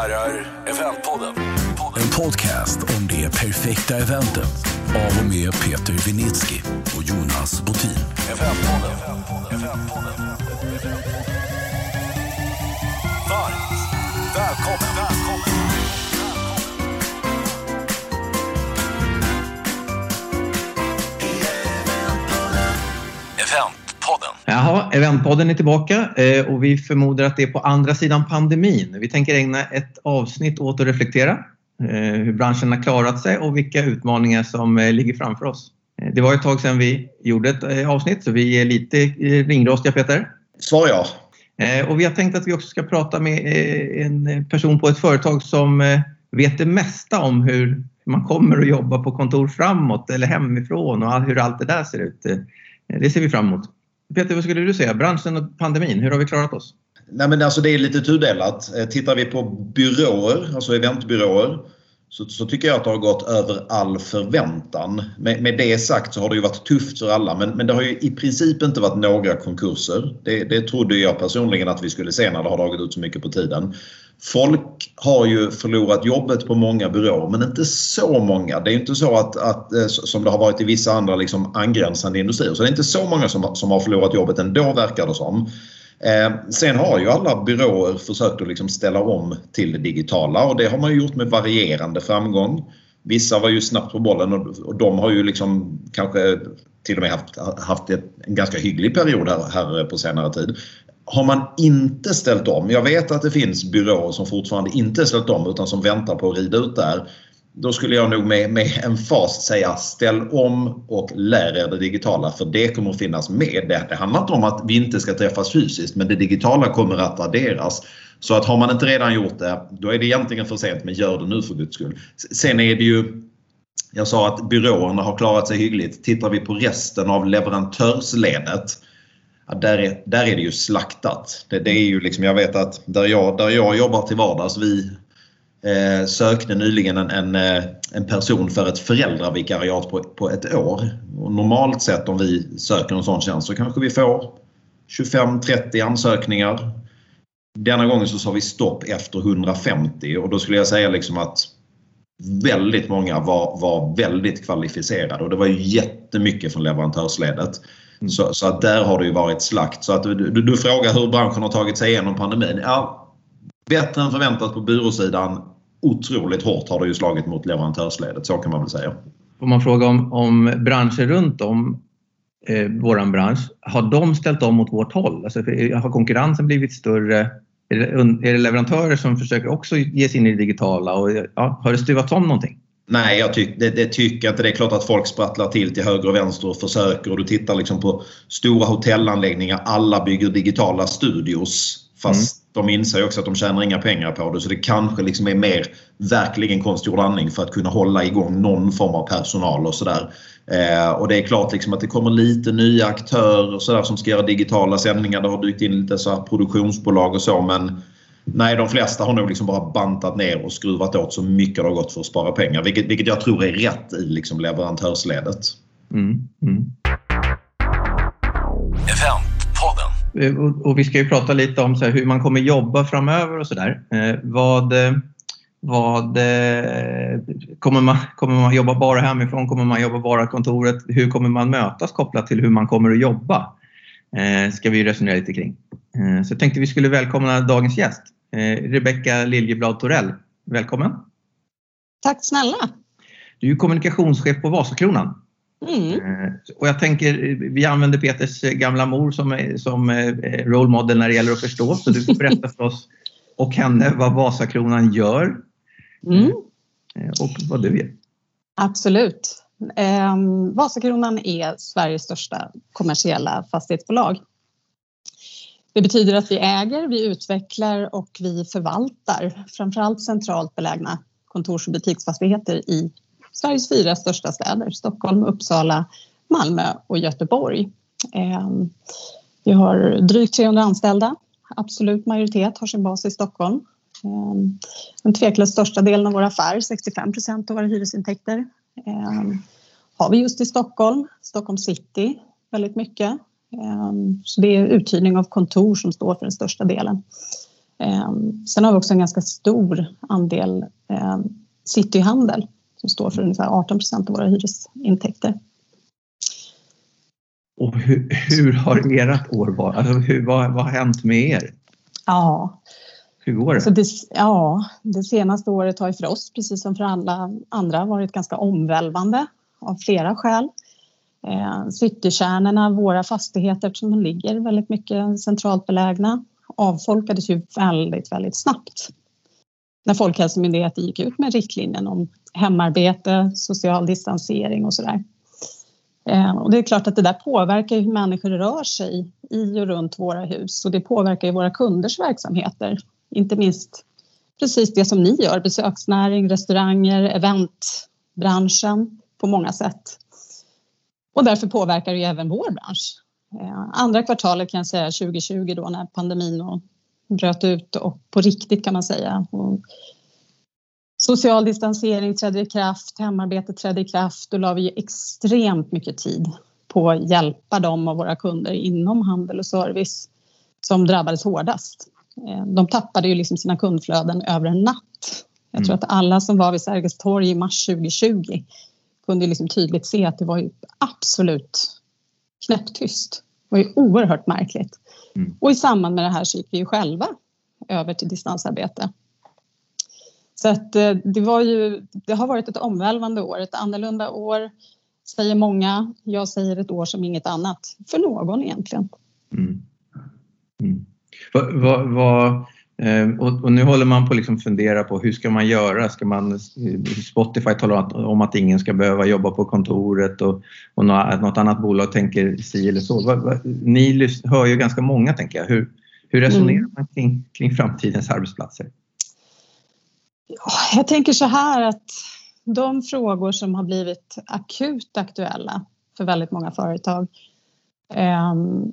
herrar, Eventpodden. En podcast om det perfekta eventet av och med Peter Vinitsky och Jonas Botin. Eventpodden. Eventpodden. Varmt välkommen. välkommen. Eventpodden. Jaha, Eventpodden är tillbaka eh, och vi förmodar att det är på andra sidan pandemin. Vi tänker ägna ett avsnitt åt att reflektera eh, hur branschen har klarat sig och vilka utmaningar som eh, ligger framför oss. Det var ett tag sedan vi gjorde ett avsnitt så vi är lite ringrostiga Peter. Svar ja. Och vi har tänkt att vi också ska prata med en person på ett företag som vet det mesta om hur man kommer att jobba på kontor framåt eller hemifrån och hur allt det där ser ut. Det ser vi fram emot. Peter, vad skulle du säga? Branschen och pandemin, hur har vi klarat oss? Nej, men alltså det är lite tudelat. Eh, tittar vi på byråer, alltså eventbyråer, så, så tycker jag att det har gått över all förväntan. Med, med det sagt så har det ju varit tufft för alla men, men det har ju i princip inte varit några konkurser. Det, det trodde jag personligen att vi skulle se när det har dragit ut så mycket på tiden. Folk har ju förlorat jobbet på många byråer men inte så många. Det är ju inte så att, att eh, som det har varit i vissa andra liksom angränsande industrier. Så det är inte så många som, som har förlorat jobbet ändå verkar det som. Eh, sen har ju alla byråer försökt att liksom ställa om till det digitala och det har man ju gjort med varierande framgång. Vissa var ju snabbt på bollen och, och de har ju liksom kanske till och med haft, haft ett, en ganska hygglig period här, här på senare tid. Har man inte ställt om, jag vet att det finns byråer som fortfarande inte ställt om utan som väntar på att rida ut där. Då skulle jag nog med, med en fas säga ställ om och lär er det digitala för det kommer att finnas med. Det, det handlar inte om att vi inte ska träffas fysiskt men det digitala kommer att adderas. Så att har man inte redan gjort det då är det egentligen för sent men gör det nu för guds skull. Sen är det ju jag sa att byråerna har klarat sig hyggligt. Tittar vi på resten av leverantörsledet Ja, där, är, där är det ju slaktat. Det, det är ju liksom, jag vet att där jag, där jag jobbar till vardags, vi eh, sökte nyligen en, en, eh, en person för ett föräldravikariat på, på ett år. Och normalt sett om vi söker en sån tjänst så kanske vi får 25-30 ansökningar. Denna gången så sa vi stopp efter 150 och då skulle jag säga liksom att väldigt många var, var väldigt kvalificerade och det var ju jättemycket från leverantörsledet. Mm. Så, så att där har det ju varit slakt. Så att du, du, du frågar hur branschen har tagit sig igenom pandemin. Ja, bättre än förväntat på byråsidan. Otroligt hårt har det ju slagit mot leverantörsledet, så kan man väl säga. Om man frågar om, om branscher runt om eh, våran bransch, har de ställt om åt vårt håll? Alltså, för- har konkurrensen blivit större? Är det, är det leverantörer som försöker också ge sig in i det digitala? Och, ja, har det stuvats om någonting? Nej, jag tyck, det, det tycker jag inte. Det är klart att folk sprattlar till till höger och vänster och försöker. Och du tittar liksom på stora hotellanläggningar. Alla bygger digitala studios. Fast de inser också att de tjänar inga pengar på det. Så det kanske liksom är mer verkligen konstgjord andning för att kunna hålla igång någon form av personal och sådär. Eh, och det är klart liksom att det kommer lite nya aktörer och så där som ska göra digitala sändningar. Det har dykt in lite så produktionsbolag och så men Nej, de flesta har nog liksom bara bantat ner och skruvat åt så mycket det har gått för att spara pengar. Vilket, vilket jag tror är rätt i liksom leverantörsledet. Mm, mm. Eventpodden. Eh, Och, och vi ska ju prata lite om så här, hur man kommer jobba framöver och sådär. Eh, vad eh, vad, eh, kommer, man, kommer man jobba bara hemifrån? Kommer man jobba bara kontoret? Hur kommer man mötas kopplat till hur man kommer att jobba? Eh, ska vi resonera lite kring. Eh, så jag tänkte vi skulle välkomna dagens gäst. Eh, Rebecka Liljeblad Torell. Välkommen! Tack snälla! Du är kommunikationschef på Vasakronan. Mm. Eh, Och jag tänker, vi använder Peters gamla mor som, som eh, role model när det gäller att förstå. Så du får berätta för oss och henne vad Vasakronan gör Mm. eh, och vad du vet. Absolut. Eh, Vasakronan är Sveriges största kommersiella fastighetsbolag. Det betyder att vi äger, vi utvecklar och vi förvaltar framförallt centralt belägna kontors och butiksfastigheter i Sveriges fyra största städer, Stockholm, Uppsala, Malmö och Göteborg. Ehm, vi har drygt 300 anställda. Absolut majoritet har sin bas i Stockholm. Ehm, den tveklöst största delen av vår affär, 65 procent av våra hyresintäkter, ehm, har vi just i Stockholm, Stockholm city väldigt mycket. Eh, Så det är uthyrning av kontor som står för den största delen. Ehm, sen har vi också en ganska stor andel ehm, cityhandel som står för ungefär 18 procent av våra hyresintäkter. Och hur, hur har ert år varit? Alltså hur, vad, vad har hänt med er? Ja, Hur går det? alltså det, ja, det senaste året har ju för oss, precis som för alla andra, varit ganska omvälvande av flera skäl. Eh, Citykärnorna, våra fastigheter, eftersom de ligger väldigt mycket centralt belägna, avfolkades ju väldigt, väldigt snabbt. När Folkhälsomyndigheten gick ut med riktlinjen om hemarbete, social distansering och sådär. Eh, och det är klart att det där påverkar hur människor rör sig i och runt våra hus och det påverkar ju våra kunders verksamheter. Inte minst precis det som ni gör, besöksnäring, restauranger, eventbranschen på många sätt. Och därför påverkar det ju även vår bransch. Eh, andra kvartalet kan jag säga 2020 då när pandemin bröt ut och på riktigt kan man säga. Och social distansering trädde i kraft, hemarbete trädde i kraft. Då la vi extremt mycket tid på att hjälpa dem och våra kunder inom handel och service som drabbades hårdast. Eh, De tappade ju liksom sina kundflöden över en natt. Jag tror Mm. att alla som var vid Sergels torg i mars 2020 kunde liksom tydligt se att det var ju absolut knäpptyst. Det var ju oerhört märkligt. Mm. Och i samband med det här så gick vi ju själva över till distansarbete. Så att eh, det var ju, det har varit ett omvälvande år, ett annorlunda år säger många. Jag säger ett år som inget annat för någon egentligen. Mm. Mm. Vad, vad, vad, och, och nu håller man på att liksom fundera på hur ska man göra? Ska man, Spotify talar om att ingen ska behöva jobba på kontoret och, och något, annat bolag tänker si eller så. Ni hör ju ganska många tänker jag. Hur, hur resonerar Mm. man kring, kring framtidens arbetsplatser? Jag tänker så här att de frågor som har blivit akut aktuella för väldigt många företag ehm,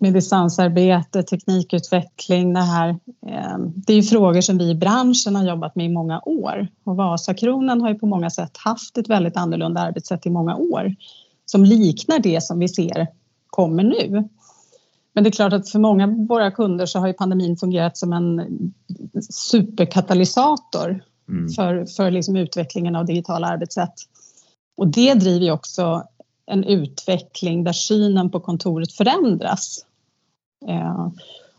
med distansarbete, teknikutveckling, det här. ehm, Det är ju frågor som vi i branschen har jobbat med i många år. Och Vasakronan har ju på många sätt haft ett väldigt annorlunda arbetssätt i många år som liknar det som vi ser kommer nu. Men det är klart att för många av våra kunder så har ju pandemin fungerat som en superkatalysator Mm. för, för liksom utvecklingen av digitala arbetssätt. Och det driver ju också en utveckling där synen på kontoret förändras. Eh,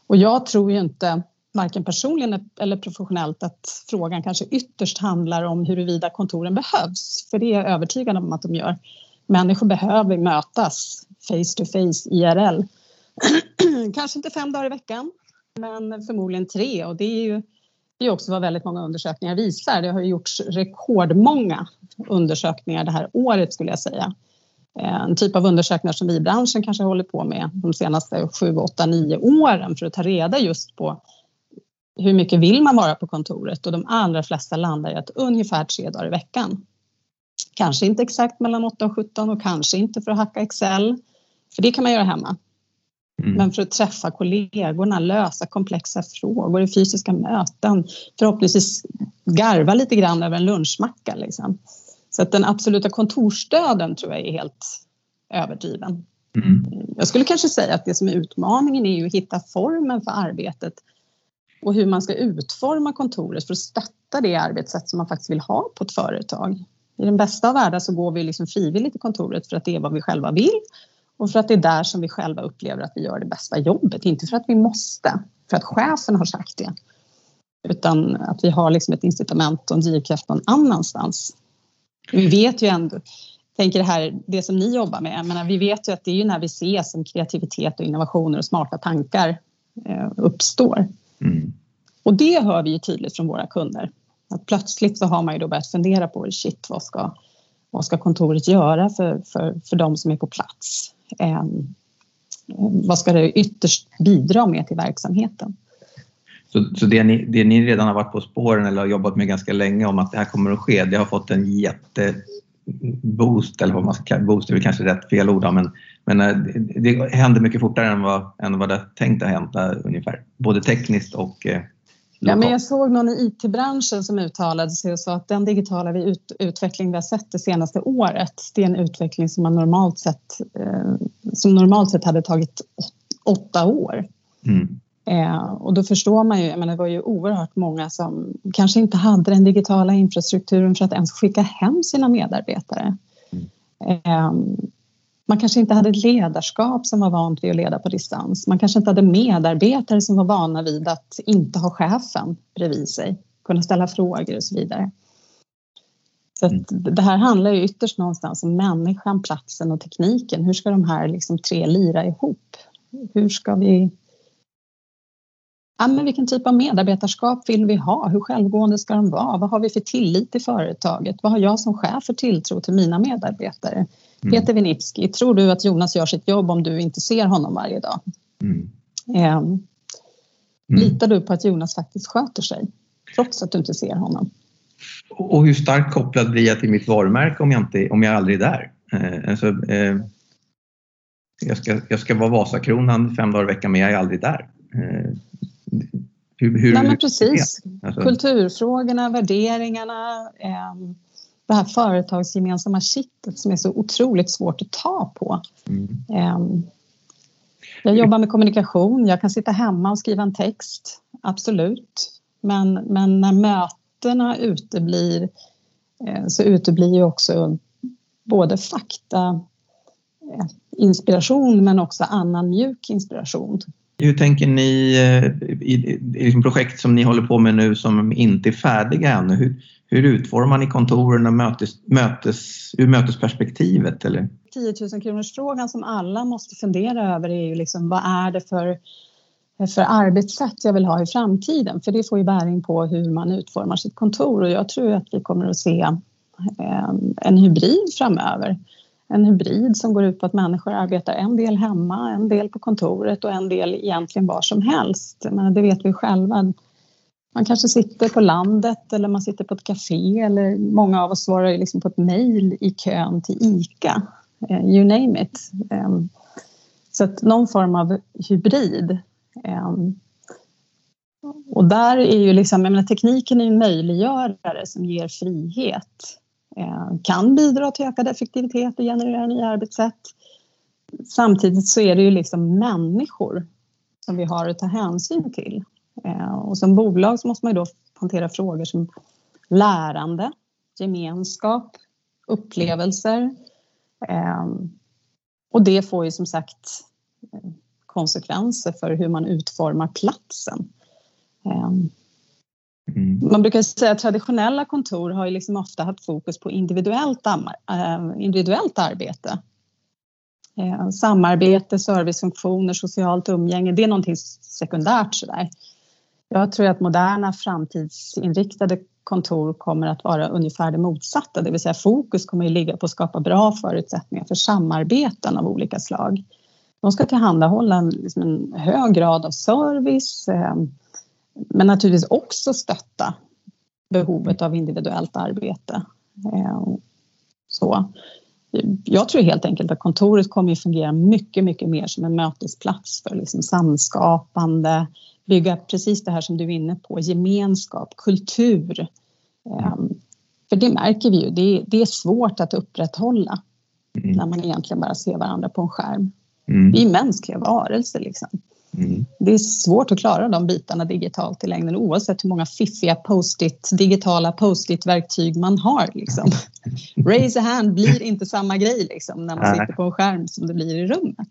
och jag tror ju inte, varken personligen eller professionellt, att frågan kanske ytterst handlar om huruvida kontoren behövs. För det är jag övertygad om att de gör. Människor behöver mötas face to face, IRL. kanske inte fem dagar i veckan, men förmodligen tre. Och det är ju det är också vad väldigt många undersökningar visar. Det har ju gjorts rekordmånga undersökningar det här året skulle jag säga. Eh, En typ av undersökningar som vi i branschen kanske håller på med de senaste sju, åtta, nio åren för att ta reda just på hur mycket vill man vara på kontoret och de allra flesta landar i att ungefär tre dagar i veckan. Kanske inte exakt mellan 8 och 17 och kanske inte för att hacka Excel, för det kan man göra hemma. Mm. Men för att träffa kollegorna, lösa komplexa frågor i fysiska möten, förhoppningsvis garva lite grann över en lunchmacka. Liksom. Så att den absoluta kontorsdöden tror jag är helt överdriven. Mm. Jag skulle kanske säga att det som är utmaningen är ju att hitta formen för arbetet och hur man ska utforma kontoret för att stötta det arbetssätt som man faktiskt vill ha på ett företag. I den bästa av världar så går vi liksom frivilligt till kontoret för att det är vad vi själva vill och för att det är där som vi själva upplever att vi gör det bästa jobbet. Inte för att vi måste, för att chefen har sagt det. Utan att vi har liksom ett incitament och en drivkraft någon annanstans. Vi vet ju ändå, tänker det här, det som ni jobbar med, jag menar, vi vet ju att det är ju när vi ses som kreativitet och innovationer och smarta tankar eh, uppstår. Mm. Och det hör vi ju tydligt från våra kunder. Att plötsligt så har man ju då börjat fundera på shit, vad ska, vad ska kontoret göra för, för, för de som är på plats? Eh, vad ska det ytterst bidra med till verksamheten? Så, så det, ni, det ni redan har varit på spåren eller har jobbat med ganska länge om att det här kommer att ske, det har fått en jätteboost, eller vad man ska kalla boost är väl kanske rätt fel ord, men, men eh, det, det händer mycket fortare än vad, än vad det är tänkt att hända ungefär. Både tekniskt och eh, Ja, men jag såg någon i IT-branschen som uttalade sig och sa att den digitala ut, utveckling vi har sett det senaste året, det är en utveckling som man normalt sett, eh, som normalt sett hade tagit åt, åtta år. Mm. Eh, och då förstår man ju, jag menar, det var ju oerhört många som kanske inte hade den digitala infrastrukturen för att ens skicka hem sina medarbetare. Eh, man kanske inte hade ett ledarskap som var vant vid att leda på distans. Man kanske inte hade medarbetare som var vana vid att inte ha chefen bredvid sig, kunna ställa frågor och så vidare. Så mm. det här handlar ju ytterst någonstans om människan, platsen och tekniken. Hur ska de här liksom tre lira ihop? Hur ska vi... Ja, men vilken typ av medarbetarskap vill vi ha? Hur självgående ska de vara? Vad har vi för tillit i företaget? Vad har jag som chef för tilltro till mina medarbetare? Mm. Peter Winitski, tror du att Jonas gör sitt jobb om du inte ser honom varje dag? Mm. Eh, litar du på att Jonas faktiskt sköter sig trots att du inte ser honom? Och hur starkt kopplad blir jag till mitt varumärke om jag, inte, om jag aldrig är där? Eh, alltså, eh, jag, ska, jag ska vara Vasakronan fem dagar i veckan men jag är aldrig där. Eh, hur, hur, Nej, men precis. Alltså... Kulturfrågorna, värderingarna, eh, det här företagsgemensamma kittet som är så otroligt svårt att ta på. Mm. Eh, jag jobbar med kommunikation, jag kan sitta hemma och skriva en text, absolut. Men, men när möten mötena uteblir eh, så uteblir ju också både fakta, eh, inspiration men också annan mjuk inspiration. Hur tänker ni eh, i, i, i liksom projekt som ni håller på med nu som inte är färdiga ännu? Hur, hur utformar ni kontoren och mötes, mötes, ur mötesperspektivet? Eller? 10 000 kronors frågan som alla måste fundera över är ju liksom vad är det för för arbetssätt jag vill ha i framtiden. För det får ju bäring på hur man utformar sitt kontor och jag tror att vi kommer att se eh, en hybrid framöver. En hybrid som går ut på att människor arbetar en del hemma, en del på kontoret och en del egentligen var som helst. Men det vet vi själva. Man kanske sitter på landet eller man sitter på ett café eller många av oss svarar ju liksom på ett mejl i kön till ICA. Eh, you name it. Ehm, så att någon form av hybrid ehm, och där är ju liksom, jag menar, tekniken är en möjliggörare som ger frihet. Eh, kan bidra till ökad effektivitet och generera nya arbetssätt. Samtidigt så är det ju liksom människor som vi har att ta hänsyn till. Eh, och som bolag så måste man ju då hantera frågor som lärande, gemenskap, upplevelser. Eh, och det får ju som sagt konsekvenser för hur man utformar platsen. Mm. Man brukar säga att traditionella kontor har ju liksom ofta haft fokus på individuellt, äh, individuellt arbete. Äh, samarbete, servicefunktioner, socialt umgänge, det är någonting sekundärt sådär. Jag tror att moderna framtidsinriktade kontor kommer att vara ungefär det motsatta, det vill säga fokus kommer att ligga på att skapa bra förutsättningar för samarbeten av olika slag. De ska tillhandahålla en, liksom en hög grad av service eh, men naturligtvis också stötta behovet av individuellt arbete. Eh, så. Jag tror helt enkelt att kontoret kommer att fungera mycket, mycket mer som en mötesplats för liksom samskapande, bygga precis det här som du är inne på, gemenskap, kultur. Eh, för det märker vi ju, det är, svårt att upprätthålla mm. när man egentligen bara ser varandra på en skärm. Mm. Vi är mänskliga varelser. Liksom. Mm. Det är svårt att klara de bitarna digitalt i längden oavsett hur många fiffiga post-it, digitala post-it-verktyg man har. Liksom. Raise a hand blir inte samma grej liksom, när man sitter på en skärm som det blir i rummet.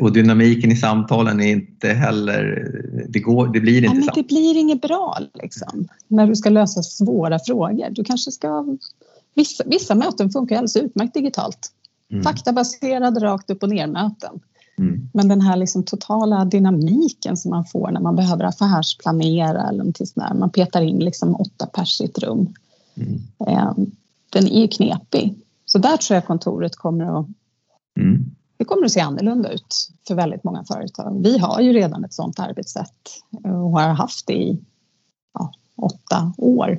Och dynamiken i samtalen är inte heller... Det, går, det blir inte Nej, men Det blir inget bra liksom, när du ska lösa svåra frågor. Du kanske ska... Vissa, vissa möten funkar alldeles utmärkt digitalt. Mm. Faktabaserade rakt upp och ner möten. Mm. Men den här liksom totala dynamiken som man får när man behöver affärsplanera eller någonting sånt där. Man petar in liksom åtta pers i ett rum. Mm. Eh, den är ju knepig. Så där tror jag kontoret kommer att mm. det kommer att se annorlunda ut för väldigt många företag. Vi har ju redan ett sådant arbetssätt och har haft det i ja, åtta år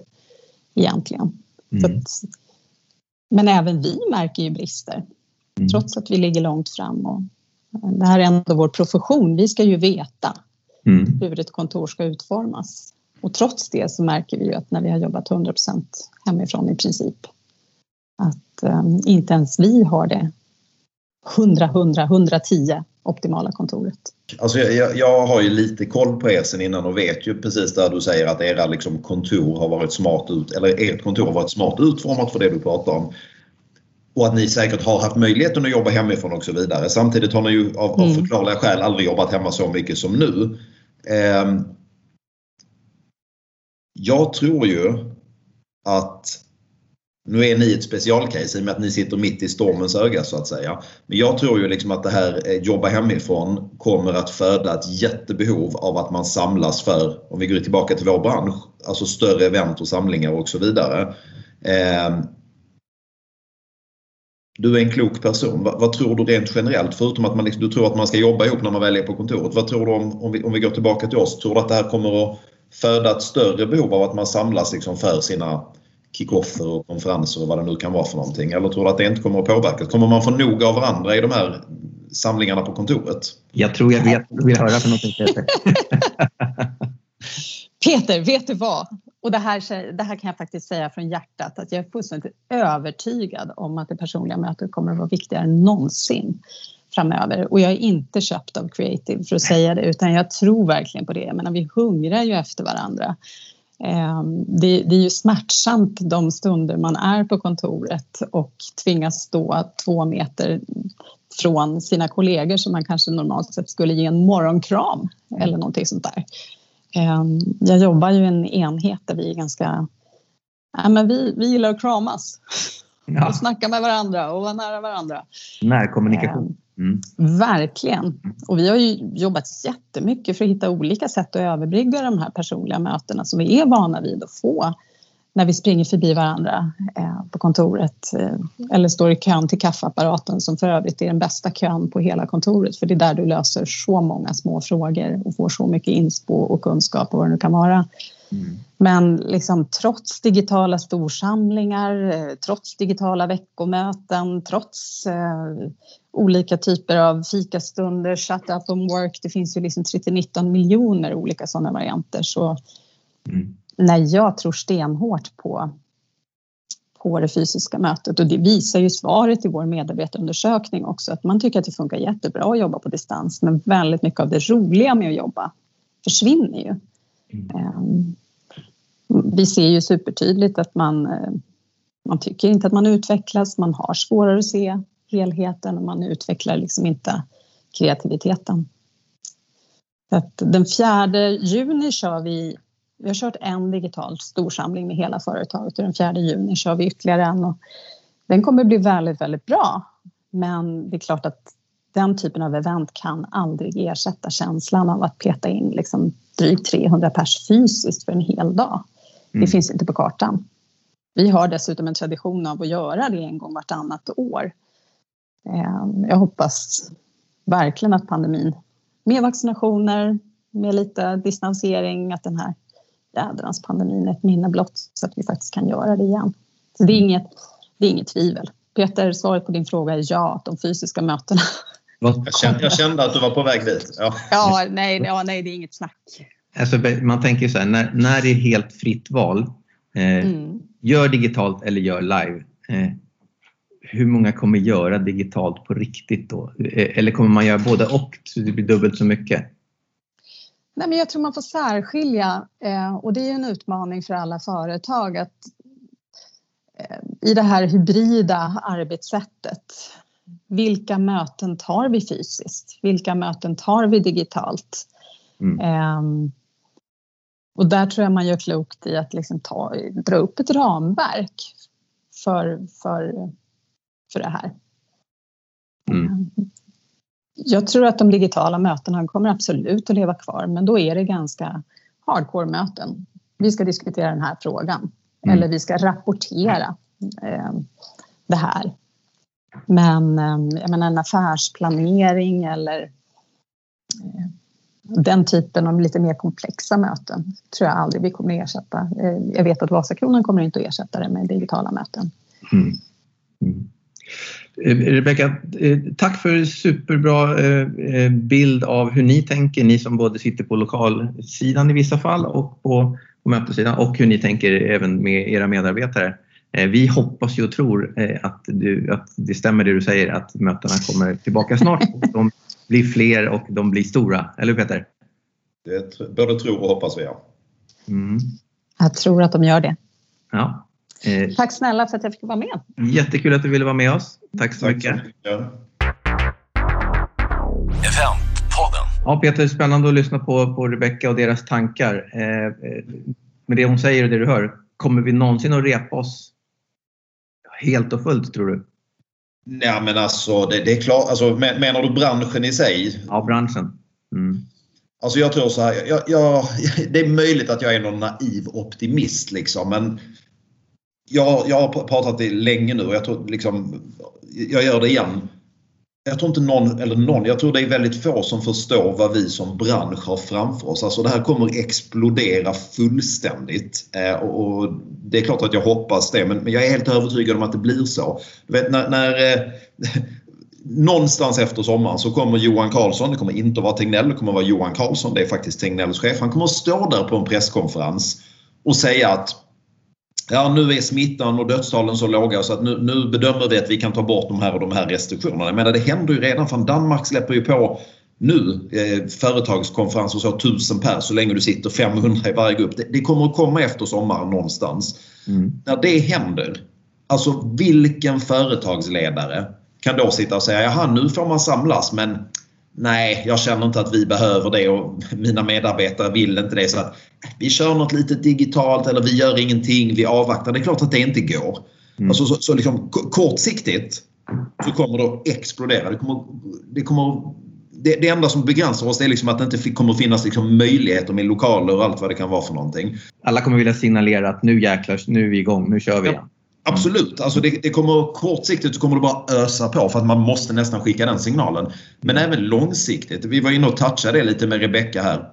egentligen. Mm. Att, men även vi märker ju brister. Mm. Trots att vi ligger långt fram. Och det här är ändå vår profession. Vi ska ju veta mm. hur ett kontor ska utformas. Och trots det så märker vi ju att när vi har jobbat 100% hemifrån i princip att um, inte ens vi har det 100, 100, 110 optimala kontoret. Alltså jag, jag, har ju lite koll på er sen innan och vet ju precis där du säger att era liksom kontor har varit smart ut, eller ert kontor har varit smart utformat för det du pratar om. Och att ni säkert har haft möjligheten att jobba hemifrån och så vidare. Samtidigt har ni ju av, av mm. förklarliga skäl aldrig jobbat hemma så mycket som nu. Eh, jag tror ju att nu är ni ett specialcase i och med att ni sitter mitt i stormens öga så att säga. Men jag tror ju liksom att det här eh, jobba hemifrån kommer att föda ett jättebehov av att man samlas för, om vi går tillbaka till vår bransch, alltså större event och samlingar och så vidare. Eh, du är en klok person. Vad, vad, tror du rent generellt? Förutom att man liksom, du tror att man ska jobba ihop när man väl är på kontoret. Vad tror du om, om vi, om vi går tillbaka till oss? Tror du att det här kommer att föda ett större behov av att man samlas liksom för sina kickoffer och konferenser och vad det nu kan vara för någonting? Eller tror du att det inte kommer att påverkas? Kommer man få nog av varandra i de här samlingarna på kontoret? Jag tror jag vet vad du vill höra för någonting Peter. Peter, vet du vad? Och det här, det här kan jag faktiskt säga från hjärtat att jag är fullständigt övertygad om att det personliga mötet kommer att vara viktigare än någonsin framöver. Och jag är inte köpt av Creative för att säga det utan jag tror verkligen på det. Jag menar, vi hungrar ju efter varandra. Ehm, det, det, är ju smärtsamt de stunder man är på kontoret och tvingas stå två meter från sina kollegor som man kanske normalt sett skulle ge en morgonkram eller någonting sånt där. Ehm, jag jobbar ju i en enhet där vi är ganska... Ja, men vi, vi gillar att kramas ja. och snacka med varandra och vara nära varandra. Närkommunikation. Ehm, Mm. Verkligen. Och vi har ju jobbat jättemycket för att hitta olika sätt att överbrygga de här personliga mötena som vi är vana vid att få när vi springer förbi varandra eh, på kontoret eh, eller står i kön till kaffeapparaten som för övrigt är den bästa kön på hela kontoret för det är där du löser så många små frågor och får så mycket inspo och kunskap och vad det nu kan vara. Mm. Men liksom, trots digitala storsamlingar, eh, trots digitala veckomöten, trots eh, olika typer av fikastunder, shut up and work, det finns ju liksom 30-19 miljoner olika sådana varianter. Så mm. Nej, jag tror stenhårt på, på det fysiska mötet och det visar ju svaret i vår medarbetarundersökning också att man tycker att det funkar jättebra att jobba på distans men väldigt mycket av det roliga med att jobba försvinner ju. Mm. Ehm, vi ser ju supertydligt att man, man tycker inte att man utvecklas, man har svårare att se helheten och man utvecklar liksom inte kreativiteten. Att den 4 juni kör vi, vi har kört en digital storsamling med hela företaget och den 4 juni kör vi ytterligare en och den kommer bli väldigt, väldigt bra. Men det är klart att den typen av event kan aldrig ersätta känslan av att peta in liksom drygt 300 pers fysiskt för en hel dag. Det mm. finns inte på kartan. Vi har dessutom en tradition av att göra det en gång vartannat år. Ehm, jag hoppas verkligen att pandemin med vaccinationer, med lite distansering, att den här jädrans pandemin ett minne blott så att vi faktiskt kan göra det igen. Så det är inget, det är inget tvivel. Peter, svaret på din fråga är ja, de fysiska mötena. Jag kände, jag kände att du var på väg dit. Ja, ja, nej, ja nej, det är inget snack. Alltså, man tänker så här, när, när det är helt fritt val, eh, mm. gör digitalt eller gör live. Eh, hur många kommer göra digitalt på riktigt då? Eh, eller kommer man göra både och så det blir dubbelt så mycket? Nej, men jag tror man får särskilja eh, och det är en utmaning för alla företag att eh, i det här hybrida arbetssättet vilka möten tar vi fysiskt? Vilka möten tar vi digitalt? Mm. Um, och där tror jag man gör klokt i att liksom ta, dra upp ett ramverk för, för för det här. Mm. Jag tror att de digitala mötena kommer absolut att leva kvar men då är det ganska hardcore-möten. Vi ska diskutera den här frågan mm. eller vi ska rapportera eh, det här. Men eh, jag menar en affärsplanering eller eh, den typen av lite mer komplexa möten tror jag aldrig vi kommer att ersätta. Eh, jag vet att Vasakronan kommer inte att ersätta det med digitala möten. Mm. Mm. Eh, Rebecka, eh, tack för superbra eh, bild av hur ni tänker, ni som både sitter på lokalsidan i vissa fall och på, på mötessidan och hur ni tänker även med era medarbetare. Vi hoppas ju och tror att, du, att det stämmer det du säger att mötena kommer tillbaka snart. De blir fler och de blir stora. Eller hur Peter? Det både tror och hoppas vi ja. Mm. Jag tror att de gör det. Ja. Eh, Tack snälla för att jag fick vara med. Jättekul att du ville vara med oss. Tack så Tack mycket. Så mycket. Ja, Peter, spännande att lyssna på, på Rebecka och deras tankar. Eh, med det hon säger och det du hör, kommer vi någonsin att repa oss helt och fullt tror du? Nej men alltså det, det är klart, alltså, menar du branschen i sig? Ja, branschen. Mm. Alltså jag tror så här, jag, jag, det är möjligt att jag är någon naiv optimist liksom men jag, jag har pratat det länge nu och jag tror liksom, jag gör det igen jag tror inte någon, eller någon, jag tror det är väldigt få som förstår vad vi som bransch har framför oss. Alltså det här kommer explodera fullständigt. Eh, och, det är klart att jag hoppas det, men, jag är helt övertygad om att det blir så. Du vet, när, när eh, någonstans efter sommaren så kommer Johan Karlsson, det kommer inte att vara Tegnell, det kommer att vara Johan Karlsson, det är faktiskt Tegnells chef. Han kommer att stå där på en presskonferens och säga att ja, nu är smittan och dödstalen så låga så att nu, nu, bedömer vi att vi kan ta bort de här och de här restriktionerna. Jag menar, det händer ju redan. För Danmark släpper ju på nu eh, företagskonferenser så tusen per så länge du sitter 500 i varje grupp. Det, det kommer att komma efter sommaren någonstans. Mm. När det händer, alltså vilken företagsledare kan då sitta och säga jaha nu får man samlas men nej, jag känner inte att vi behöver det och mina medarbetare vill inte det. Så att vi kör något litet digitalt eller vi gör ingenting, vi avvaktar. Det är klart att det inte går. Mm. Alltså, så, så liksom, kortsiktigt så kommer det att explodera. Det, kommer, det, kommer, det, det enda som begränsar oss är liksom att det inte kommer att finnas liksom möjligheter med lokaler och allt vad det kan vara för någonting. Alla kommer vilja signalera att nu jäklar, nu är vi igång, nu kör vi igen. Absolut. Alltså det, det, kommer, kortsiktigt kommer det bara ösa på för att man måste nästan skicka den signalen. Men även långsiktigt. Vi var inne och touchade det lite med Rebecka här.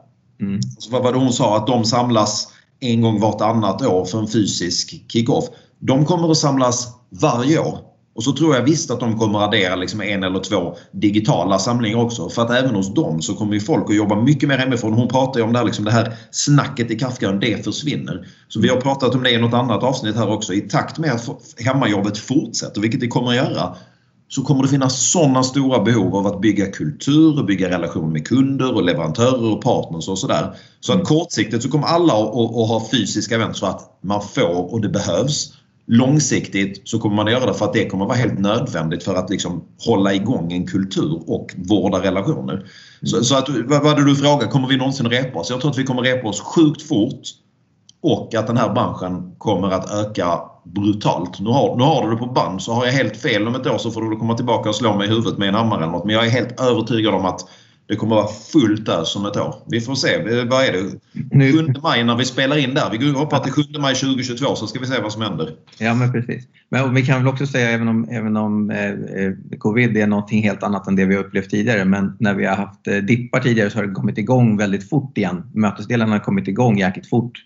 Mm. Så vad var det hon sa? Att de samlas en gång vartannat år för en fysisk kick-off. De kommer att samlas varje år. Och så tror jag visst att de kommer addera liksom en eller två digitala samlingar också. För att även hos dem så kommer ju folk att jobba mycket mer hemifrån. Hon pratar ju om det här, liksom det här snacket i Kafkaön, det försvinner. Så vi har pratat om det i något annat avsnitt här också. I takt med att hemmajobbet fortsätter, vilket det kommer att göra, så kommer det finnas sådana stora behov av att bygga kultur och bygga relation med kunder och leverantörer och partners och sådär. Så att kortsiktigt så kommer alla att, att ha fysiska event så att man får och det behövs. Långsiktigt så kommer man att göra det för att det kommer att vara helt nödvändigt för att liksom hålla igång en kultur och vårda relationer. Mm. Så, så, att, vad var det du frågade, kommer vi någonsin repa oss? Jag tror att vi kommer repa oss sjukt fort och att den här branschen kommer att öka brutalt. Nu har, nu har du det på band så har jag helt fel om ett år så får du komma tillbaka och slå mig i huvudet med en hammare eller något. Men jag är helt övertygad om att det kommer vara fullt ös om ett år. Vi får se. Vad är det? 7 maj när vi spelar in där. Vi hoppar till 7 maj 2022 så ska vi se vad som händer. Ja men precis. Men vi kan väl också säga även om, även om eh, eh, covid är någonting helt annat än det vi har upplevt tidigare. Men när vi har haft eh, dippar tidigare så har det kommit igång väldigt fort igen. Mötesdelarna har kommit igång jäkligt fort.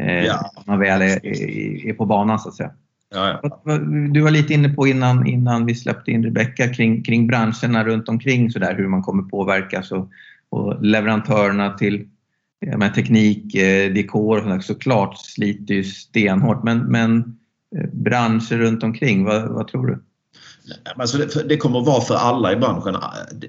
Eh, ja. Man väl är, är, är på banan så att säga. Ja, ja. Du var lite inne på innan, innan vi släppte in Rebecka kring, kring branscherna runt omkring så där, hur man kommer påverkas och, och leverantörerna till med teknik, eh, dekor och sånt såklart sliter ju stenhårt men, men eh, branscher runt omkring, vad, vad tror du? Alltså det, det, kommer vara för alla i branschen.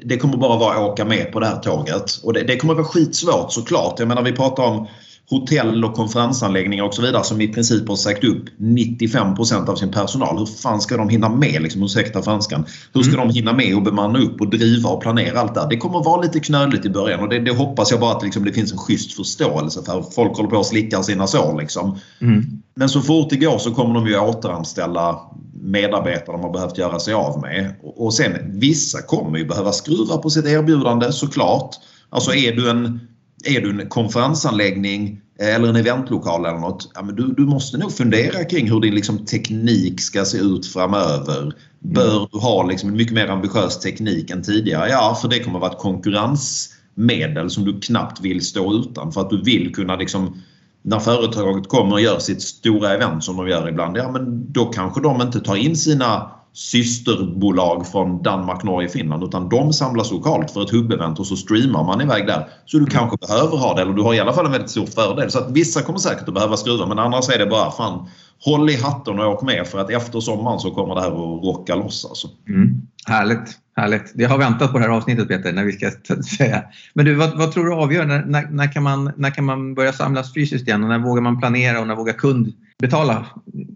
Det kommer bara vara att åka med på det här tåget. Och det, det kommer vara skitsvårt såklart. Jag menar vi pratar om hotell och konferensanläggningar och så vidare som i princip har sagt upp 95% av sin personal. Hur fan ska de hinna med, liksom, ursäkta franskan, hur ska mm. de hinna med att bemanna upp och driva och planera allt det Det kommer att vara lite knöligt i början och det, det hoppas jag bara att liksom, det finns en schysst förståelse för. Folk håller på att slicka sina sår liksom. Mm. Men så fort det går så kommer de ju återanställa medarbetare de har behövt göra sig av med. Och sen vissa kommer ju behöva skruva på sitt erbjudande såklart. Alltså är du en är du en konferensanläggning eller en eventlokal eller något, ja, men du, du måste nog fundera kring hur din liksom, teknik ska se ut framöver. Bör du ha liksom, en mycket mer ambitiös teknik än tidigare? Ja, för det kommer att vara ett konkurrensmedel som du knappt vill stå utan för att du vill kunna liksom, när företaget kommer och gör sitt stora event som de gör ibland, ja men då kanske de inte tar in sina systerbolag från Danmark, Norge, Finland utan de samlas lokalt för ett hubbevent och så streamar man iväg där. Så du kanske behöver ha det eller du har i alla fall en väldigt stor fördel. Så att vissa kommer säkert att behöva skruva men annars är det bara fan håll i hatten och åk med för att efter sommaren så kommer det här att rocka loss. Alltså. Mm. Härligt, härligt. Jag har väntat på det här avsnittet Peter, när vi ska säga. Men du, vad, vad tror du avgör? När, när, när, kan man, när kan man börja samlas fysiskt igen? Och när vågar man planera och när vågar kund betala?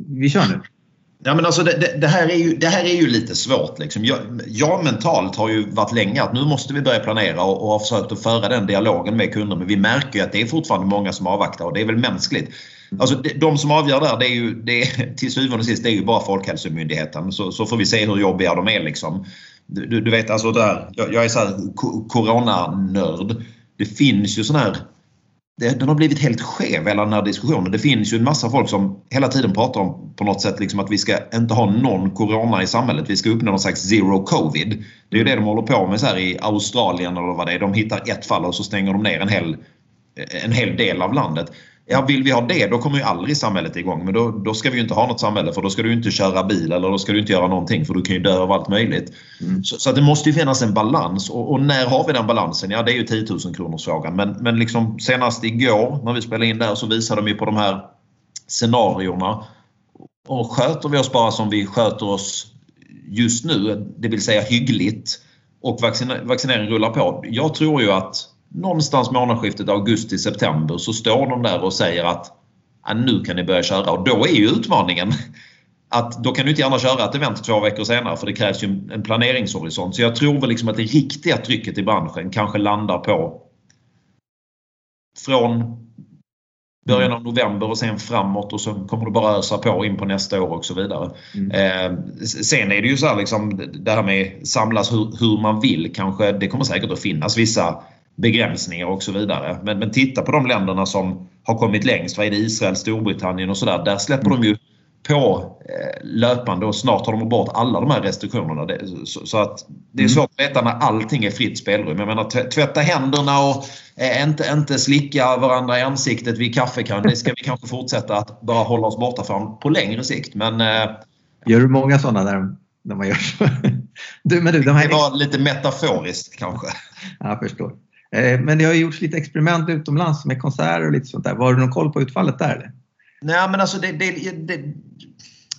Vi kör nu. Ja, men alltså det, det, det, här är ju, det här är ju lite svårt. Liksom. Jag, jag, mentalt har ju varit länge att nu måste vi börja planera och, och har försökt att föra den dialogen med kunder. Men vi märker ju att det är fortfarande många som avvaktar och det är väl mänskligt. Alltså, de som avgör där, det är ju, det är, till syvende och sist, det är ju bara Folkhälsomyndigheten. Så, så får vi se hur jobbiga de är. Liksom. Du, du vet, alltså där, jag, jag är så här coronanörd. Det finns ju sån här den har blivit helt skev hela den här diskussionen. Det finns ju en massa folk som hela tiden pratar om på något sätt liksom att vi ska inte ha någon corona i samhället. Vi ska uppnå någon slags zero covid. Det är ju det de håller på med så här i Australien eller vad det är. De hittar ett fall och så stänger de ner en hel, en hel del av landet. Ja, vill vi ha det då kommer ju aldrig samhället igång. Men då, då ska vi ju inte ha något samhälle för då ska du inte köra bil eller då ska du inte göra någonting för du kan ju dö av allt möjligt. Mm. Så, så det måste ju finnas en balans och, och, när har vi den balansen? Ja det är ju 10 000 kronors frågan. Men, men liksom senast igår när vi spelade in där så visade de ju på de här scenarierna. Och sköter vi oss bara som vi sköter oss just nu, det vill säga hyggligt och vaccineringen rullar på. Jag tror ju att någonstans månadsskiftet augusti-september så står de där och säger att ja, nu kan ni börja köra och då är ju utmaningen att då kan du inte gärna köra ett event två veckor senare för det krävs ju en planeringshorisont. Så jag tror väl liksom att det riktiga trycket i branschen kanske landar på från början av november och sen framåt och så kommer det bara ösa på in på nästa år och så vidare. Mm. Eh, sen är det ju så här liksom det här med samlas hur, hur man vill kanske. Det kommer säkert att finnas vissa begränsningar och så vidare. Men, men titta på de länderna som har kommit längst. Vad är det? Israel, Storbritannien och sådär. Där släpper mm. de ju på eh, löpande och snart tar de bort alla de här restriktionerna. Så, att det är mm. svårt att veta när allting är fritt spelrum. Jag menar tvätta händerna och eh, inte, inte slicka varandra i ansiktet vid kaffekann. Det ska vi kanske fortsätta att bara hålla oss borta från på längre sikt. Men, eh, Gör du många sådana där när man gör så? Du, men du, de här... Det var lite metaforiskt kanske. Jag förstår. Eh, men det har ju gjorts lite experiment utomlands med konserter och lite sånt där. Har du någon koll på utfallet där? Eller? Nej men alltså det, det, det,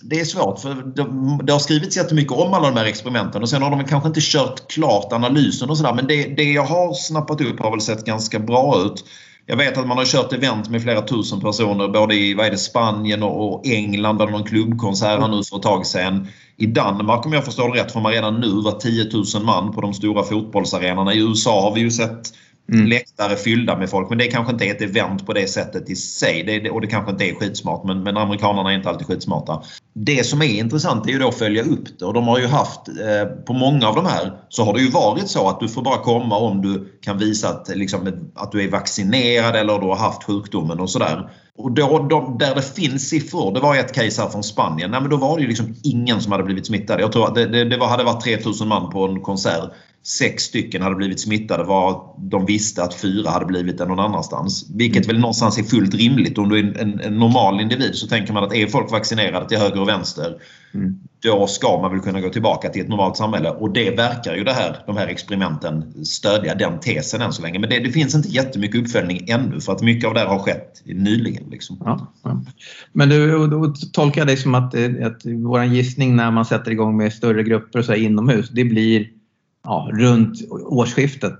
det är svårt för det, det har skrivits jättemycket om alla de här experimenten och sen har de kanske inte kört klart analysen och sådär men det, det jag har snappat upp har väl sett ganska bra ut. Jag vet att man har kört event med flera tusen personer både i vad det, Spanien och England där någon klubbkonsert nu för ett tag sedan. I Danmark om jag förstår det rätt får man redan nu vara 10 000 man på de stora fotbollsarenorna. I USA har vi ju sett mm. läktare fyllda med folk men det kanske inte är ett event på det sättet i sig. Det, och det kanske inte är skitsmart men, men amerikanerna är inte alltid skitsmarta. Det som är intressant är ju då att följa upp det och de har ju haft eh, på många av de här så har det ju varit så att du får bara komma om du kan visa att, liksom, att du är vaccinerad eller du har haft sjukdomen och sådär. Och då, de, där det finns siffror, det var ett case här från Spanien, nej, men då var det ju liksom ingen som hade blivit smittad. Jag tror att det, det, det var, hade varit 3000 man på en konsert sex stycken hade blivit smittade var de visste att fyra hade blivit det någon annanstans. Vilket väl någonstans är fullt rimligt. Om du är en, en normal individ så tänker man att är folk vaccinerade till höger och vänster mm. då ska man väl kunna gå tillbaka till ett normalt samhälle. Och det verkar ju det här, de här experimenten stödja den tesen än så länge. Men det, det finns inte jättemycket uppföljning ännu för att mycket av det här har skett nyligen. Liksom. Ja, ja. Men du, då tolkar jag dig som att, att vår gissning när man sätter igång med större grupper och så inomhus, det blir ja, runt årsskiftet.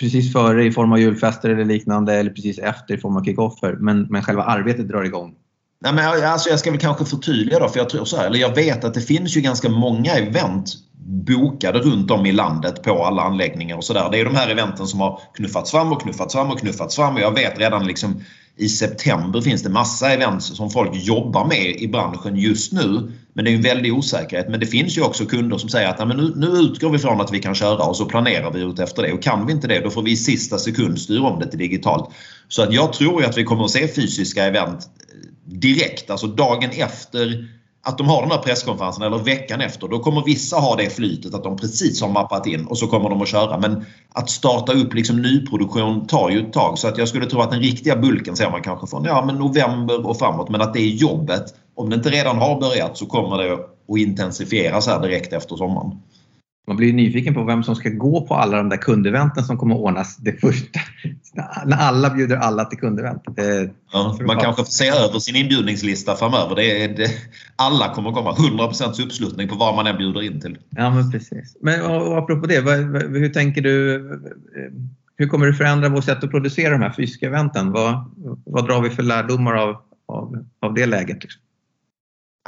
Precis före i form av julfester eller liknande eller precis efter i form av kickoffer. Men, men själva arbetet drar igång. Nej, men alltså jag ska väl kanske förtydliga då, för jag tror så här, eller jag vet att det finns ju ganska många event bokade runt om i landet på alla anläggningar och sådär. Det är de här eventen som har knuffats fram och knuffats fram och knuffats fram. Och jag vet redan liksom i september finns det massa event som folk jobbar med i branschen just nu. Men det är en väldig osäkerhet. Men det finns ju också kunder som säger att nu, nu utgår vi från att vi kan köra och så planerar vi ut efter det. Och kan vi inte det då får vi i sista sekund styra om det till digitalt. Så att jag tror ju att vi kommer att se fysiska event eh, direkt, alltså dagen efter att de har den här presskonferensen eller veckan efter, då kommer vissa ha det flytet att de precis har mappat in och så kommer de att köra. Men att starta upp liksom nyproduktion tar ju ett tag så att jag skulle tro att den riktiga bulken ser man kanske från ja, men november och framåt. Men att det är jobbet, om det inte redan har börjat så kommer det och intensifieras här direkt efter sommaren. Man blir nyfiken på vem som ska gå på alla de där kundeventen som kommer ordnas det första. När alla bjuder alla till kundevent. Ja, man kanske får se över sin inbjudningslista framöver. Det är, det, alla kommer komma. 100% uppslutning på vad man än bjuder in till. Ja, men precis. Men och apropå det, vad, hur tänker du? Hur kommer du förändra vårt sätt att producera de här fysiska eventen? Vad, vad drar vi för lärdomar av, av, av det läget? Liksom?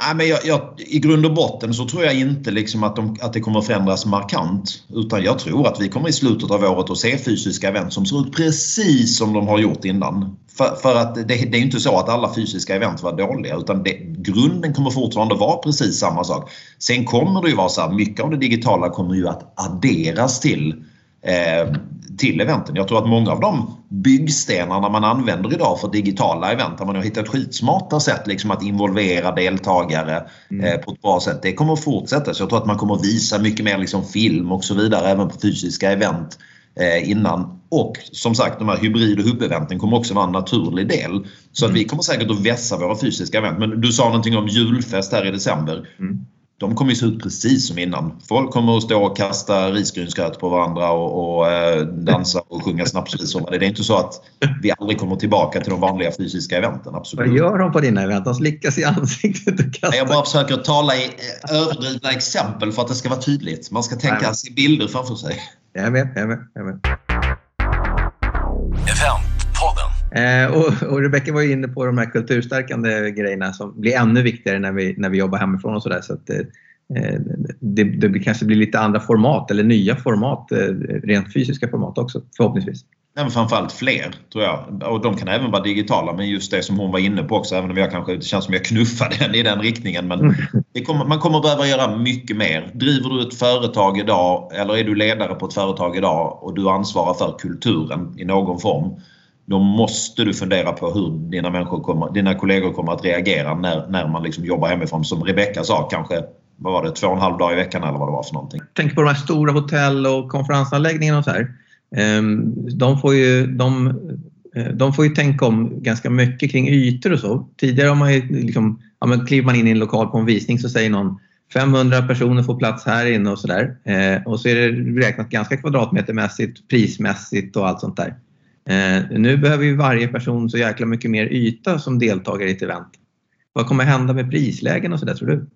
Nej, men jag, jag, I grund och botten så tror jag inte liksom att, de, att det kommer att förändras markant. Utan jag tror att vi kommer i slutet av året att se fysiska event som ser ut precis som de har gjort innan. För, för att det, det, är inte så att alla fysiska event var dåliga utan det, grunden kommer fortfarande vara precis samma sak. Sen kommer det ju vara så här, mycket av det digitala kommer ju att adderas till eh, till eventen. Jag tror att många av de byggstenarna man använder idag för digitala event, där man har hittat skitsmarta sätt liksom att involvera deltagare mm. eh, på ett bra sätt, det kommer att fortsätta. Så jag tror att man kommer att visa mycket mer liksom film och så vidare även på fysiska event eh, innan. Och som sagt, de här hybrid och hubb-eventen kommer också vara en naturlig del. Så mm. att vi kommer säkert att vässa våra fysiska event. Men du sa någonting om julfest här i december. Mm de kommer ju se ut precis som innan. Folk kommer att stå och kasta risgrynsgröt på varandra och, och eh, dansa och sjunga snapsvisor. Det är inte så att vi aldrig kommer tillbaka till de vanliga fysiska eventen. Absolut. Vad gör de på dina event? De slickas i ansiktet och kastar... Jag bara försöker tala i eh, överdrivna exempel för att det ska vara tydligt. Man ska tänka sig bilder framför sig. Jag är med. Jag är med. Jag är med. Eh, och, och Rebecka var inne på de här kulturstärkande grejerna som blir ännu viktigare när vi, när vi jobbar hemifrån och sådär. Så att, eh, det, det kanske blir lite andra format eller nya format, eh, rent fysiska format också förhoppningsvis. Nej, men framförallt fler tror jag. Och de kan även vara digitala men just det som hon var inne på också även om jag kanske, det känns som jag knuffade henne i den riktningen. Men mm. kommer, man kommer behöva göra mycket mer. Driver du ett företag idag eller är du ledare på ett företag idag och du ansvarar för kulturen i någon form då måste du fundera på hur dina, människor kommer, dina kollegor kommer att reagera när, när man liksom jobbar hemifrån. Som Rebecka sa, kanske vad var det, två och en halv dag i veckan eller vad det var för någonting. Tänk på de här stora hotell och konferensanläggningarna och så här. Ehm, de får ju, de, eh, de får ju tänka om ganska mycket kring ytor och så. Tidigare har man ju liksom, ja, men kliver man in i en lokal på en visning så säger någon 500 personer får plats här inne och sådär. Eh, och så är det räknat ganska kvadratmetermässigt, prismässigt och allt sånt där. Eh, nu behöver ju varje person så jäkla mycket mer yta som deltagare i ett event. Vad kommer hända med prislägen och sådär tror du?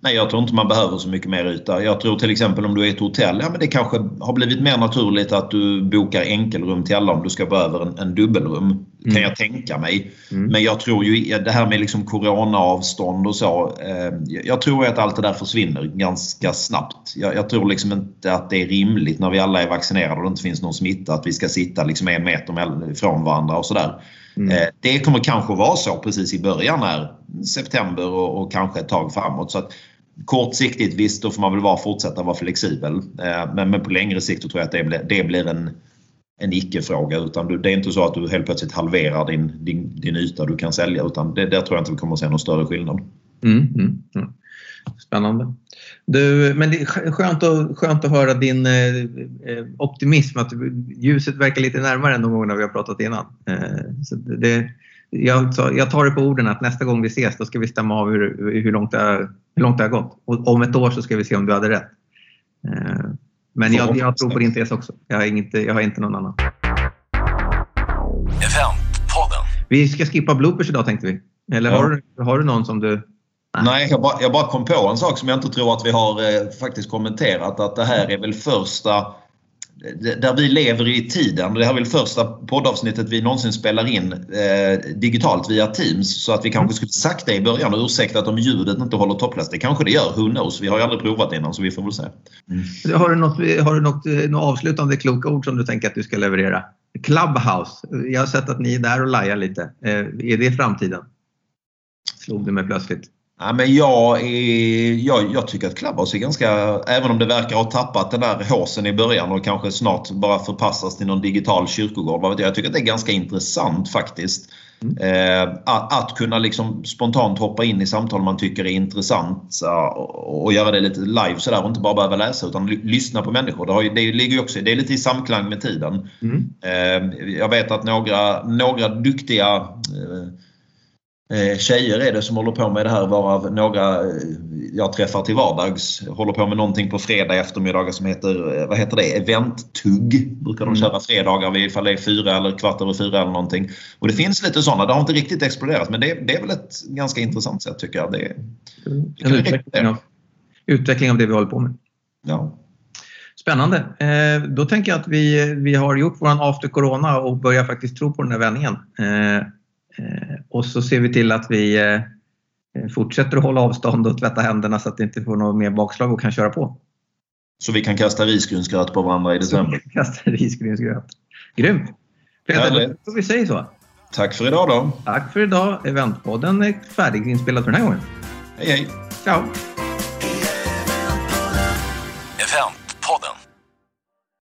Nej, jag tror inte man behöver så mycket mer yta. Jag tror till exempel om du är ett hotell, ja men det kanske har blivit mer naturligt att du bokar enkelrum till alla om du ska gå över en, en dubbelrum. Mm. Kan jag tänka mig. Mm. Men jag tror ju det här med liksom coronaavstånd och så. Eh, jag tror att allt det där försvinner ganska snabbt. Jag, jag, tror liksom inte att det är rimligt när vi alla är vaccinerade och det inte finns någon smitta att vi ska sitta liksom en meter ifrån varandra och sådär. Mm. Eh, det kommer kanske vara så precis i början här, september och, och, kanske ett tag framåt. Så att, kortsiktigt visst, då får man väl vara, fortsätta vara flexibel. Eh, men, men på längre sikt tror jag att det blir, det blir en, en icke-fråga. Utan du, det är inte så att du helt plötsligt halverar din, din, din yta du kan sälja utan det, där tror jag inte vi kommer att se någon större skillnad. Mm, mm, mm. Spännande. Du, men det är skönt att, skönt att höra din eh, eh optimism, att ljuset verkar lite närmare än de gångerna vi har pratat innan. Eh, så det, jag, jag, tar det på orden att nästa gång vi ses då ska vi stämma av hur, hur, långt, det har, hur långt det har gått. Och om ett år så ska vi se om du hade rätt. Eh, men jag, jag, tror på din tes också. Jag har, inget, jag har inte någon annan. Vi ska skippa bloopers idag tänkte vi. Eller ja. har, du, har du någon som du Nej, jag bara, jag bara kom på en sak som jag inte tror att vi har eh, faktiskt kommenterat. Att det här är väl första där vi lever i tiden. Det här är väl första poddavsnittet vi någonsin spelar in eh, digitalt via Teams. Så att vi kanske skulle sagt det i början och ursäktat om ljudet inte håller toppläst. Det kanske det gör, who knows? Vi har ju aldrig provat innan så vi får väl se. Mm. Har du, något, har du något, eh, något avslutande kloka ord som du tänker att du ska leverera? Clubhouse. Jag har sett att ni är där och lajar lite. Eh, är det framtiden? Slog det mig plötsligt. Ja, men jag, är, jag, jag tycker att Clubhouse är ganska, även om det verkar ha tappat den där håsen i början och kanske snart bara förpassas till någon digital kyrkogård. Vad vet jag, jag tycker att det är ganska intressant faktiskt. Mm. Eh, att, att, kunna liksom spontant hoppa in i samtal man tycker är intressant och, och göra det lite live sådär och inte bara behöva läsa utan lyssna på människor. Det, har, det ligger också, det är lite i samklang med tiden. Mm. Eh, jag vet att några, några duktiga eh, tjejer är det som håller på med det här varav några eh, jag träffar till vardags håller på med någonting på fredag eftermiddag som heter, vad heter det, eventtugg. Brukar de köra fredagar ifall det är fyra eller kvart över fyra eller någonting. Och det finns lite sådana. Det har inte riktigt exploderat men det, det är väl ett ganska intressant sätt tycker jag. Det, det en utveckling av, utveckling av det vi håller på med. Ja. Spännande. Eh, då tänker jag att vi, vi har gjort våran after corona och börjar faktiskt tro på den här vändningen. Eh, eh, och så ser vi till att vi eh, fortsätter att hålla avstånd och tvätta händerna så att det inte får något mer bakslag och kan köra på. Så vi kan kasta risgrynsgröt på varandra i december? kasta risgrynsgröt. Grymt! Peter, då vi säger så. Tack för idag då. Tack för idag. Eventpodden är färdiginspelad för den här gången. Hej hej. Ciao. FM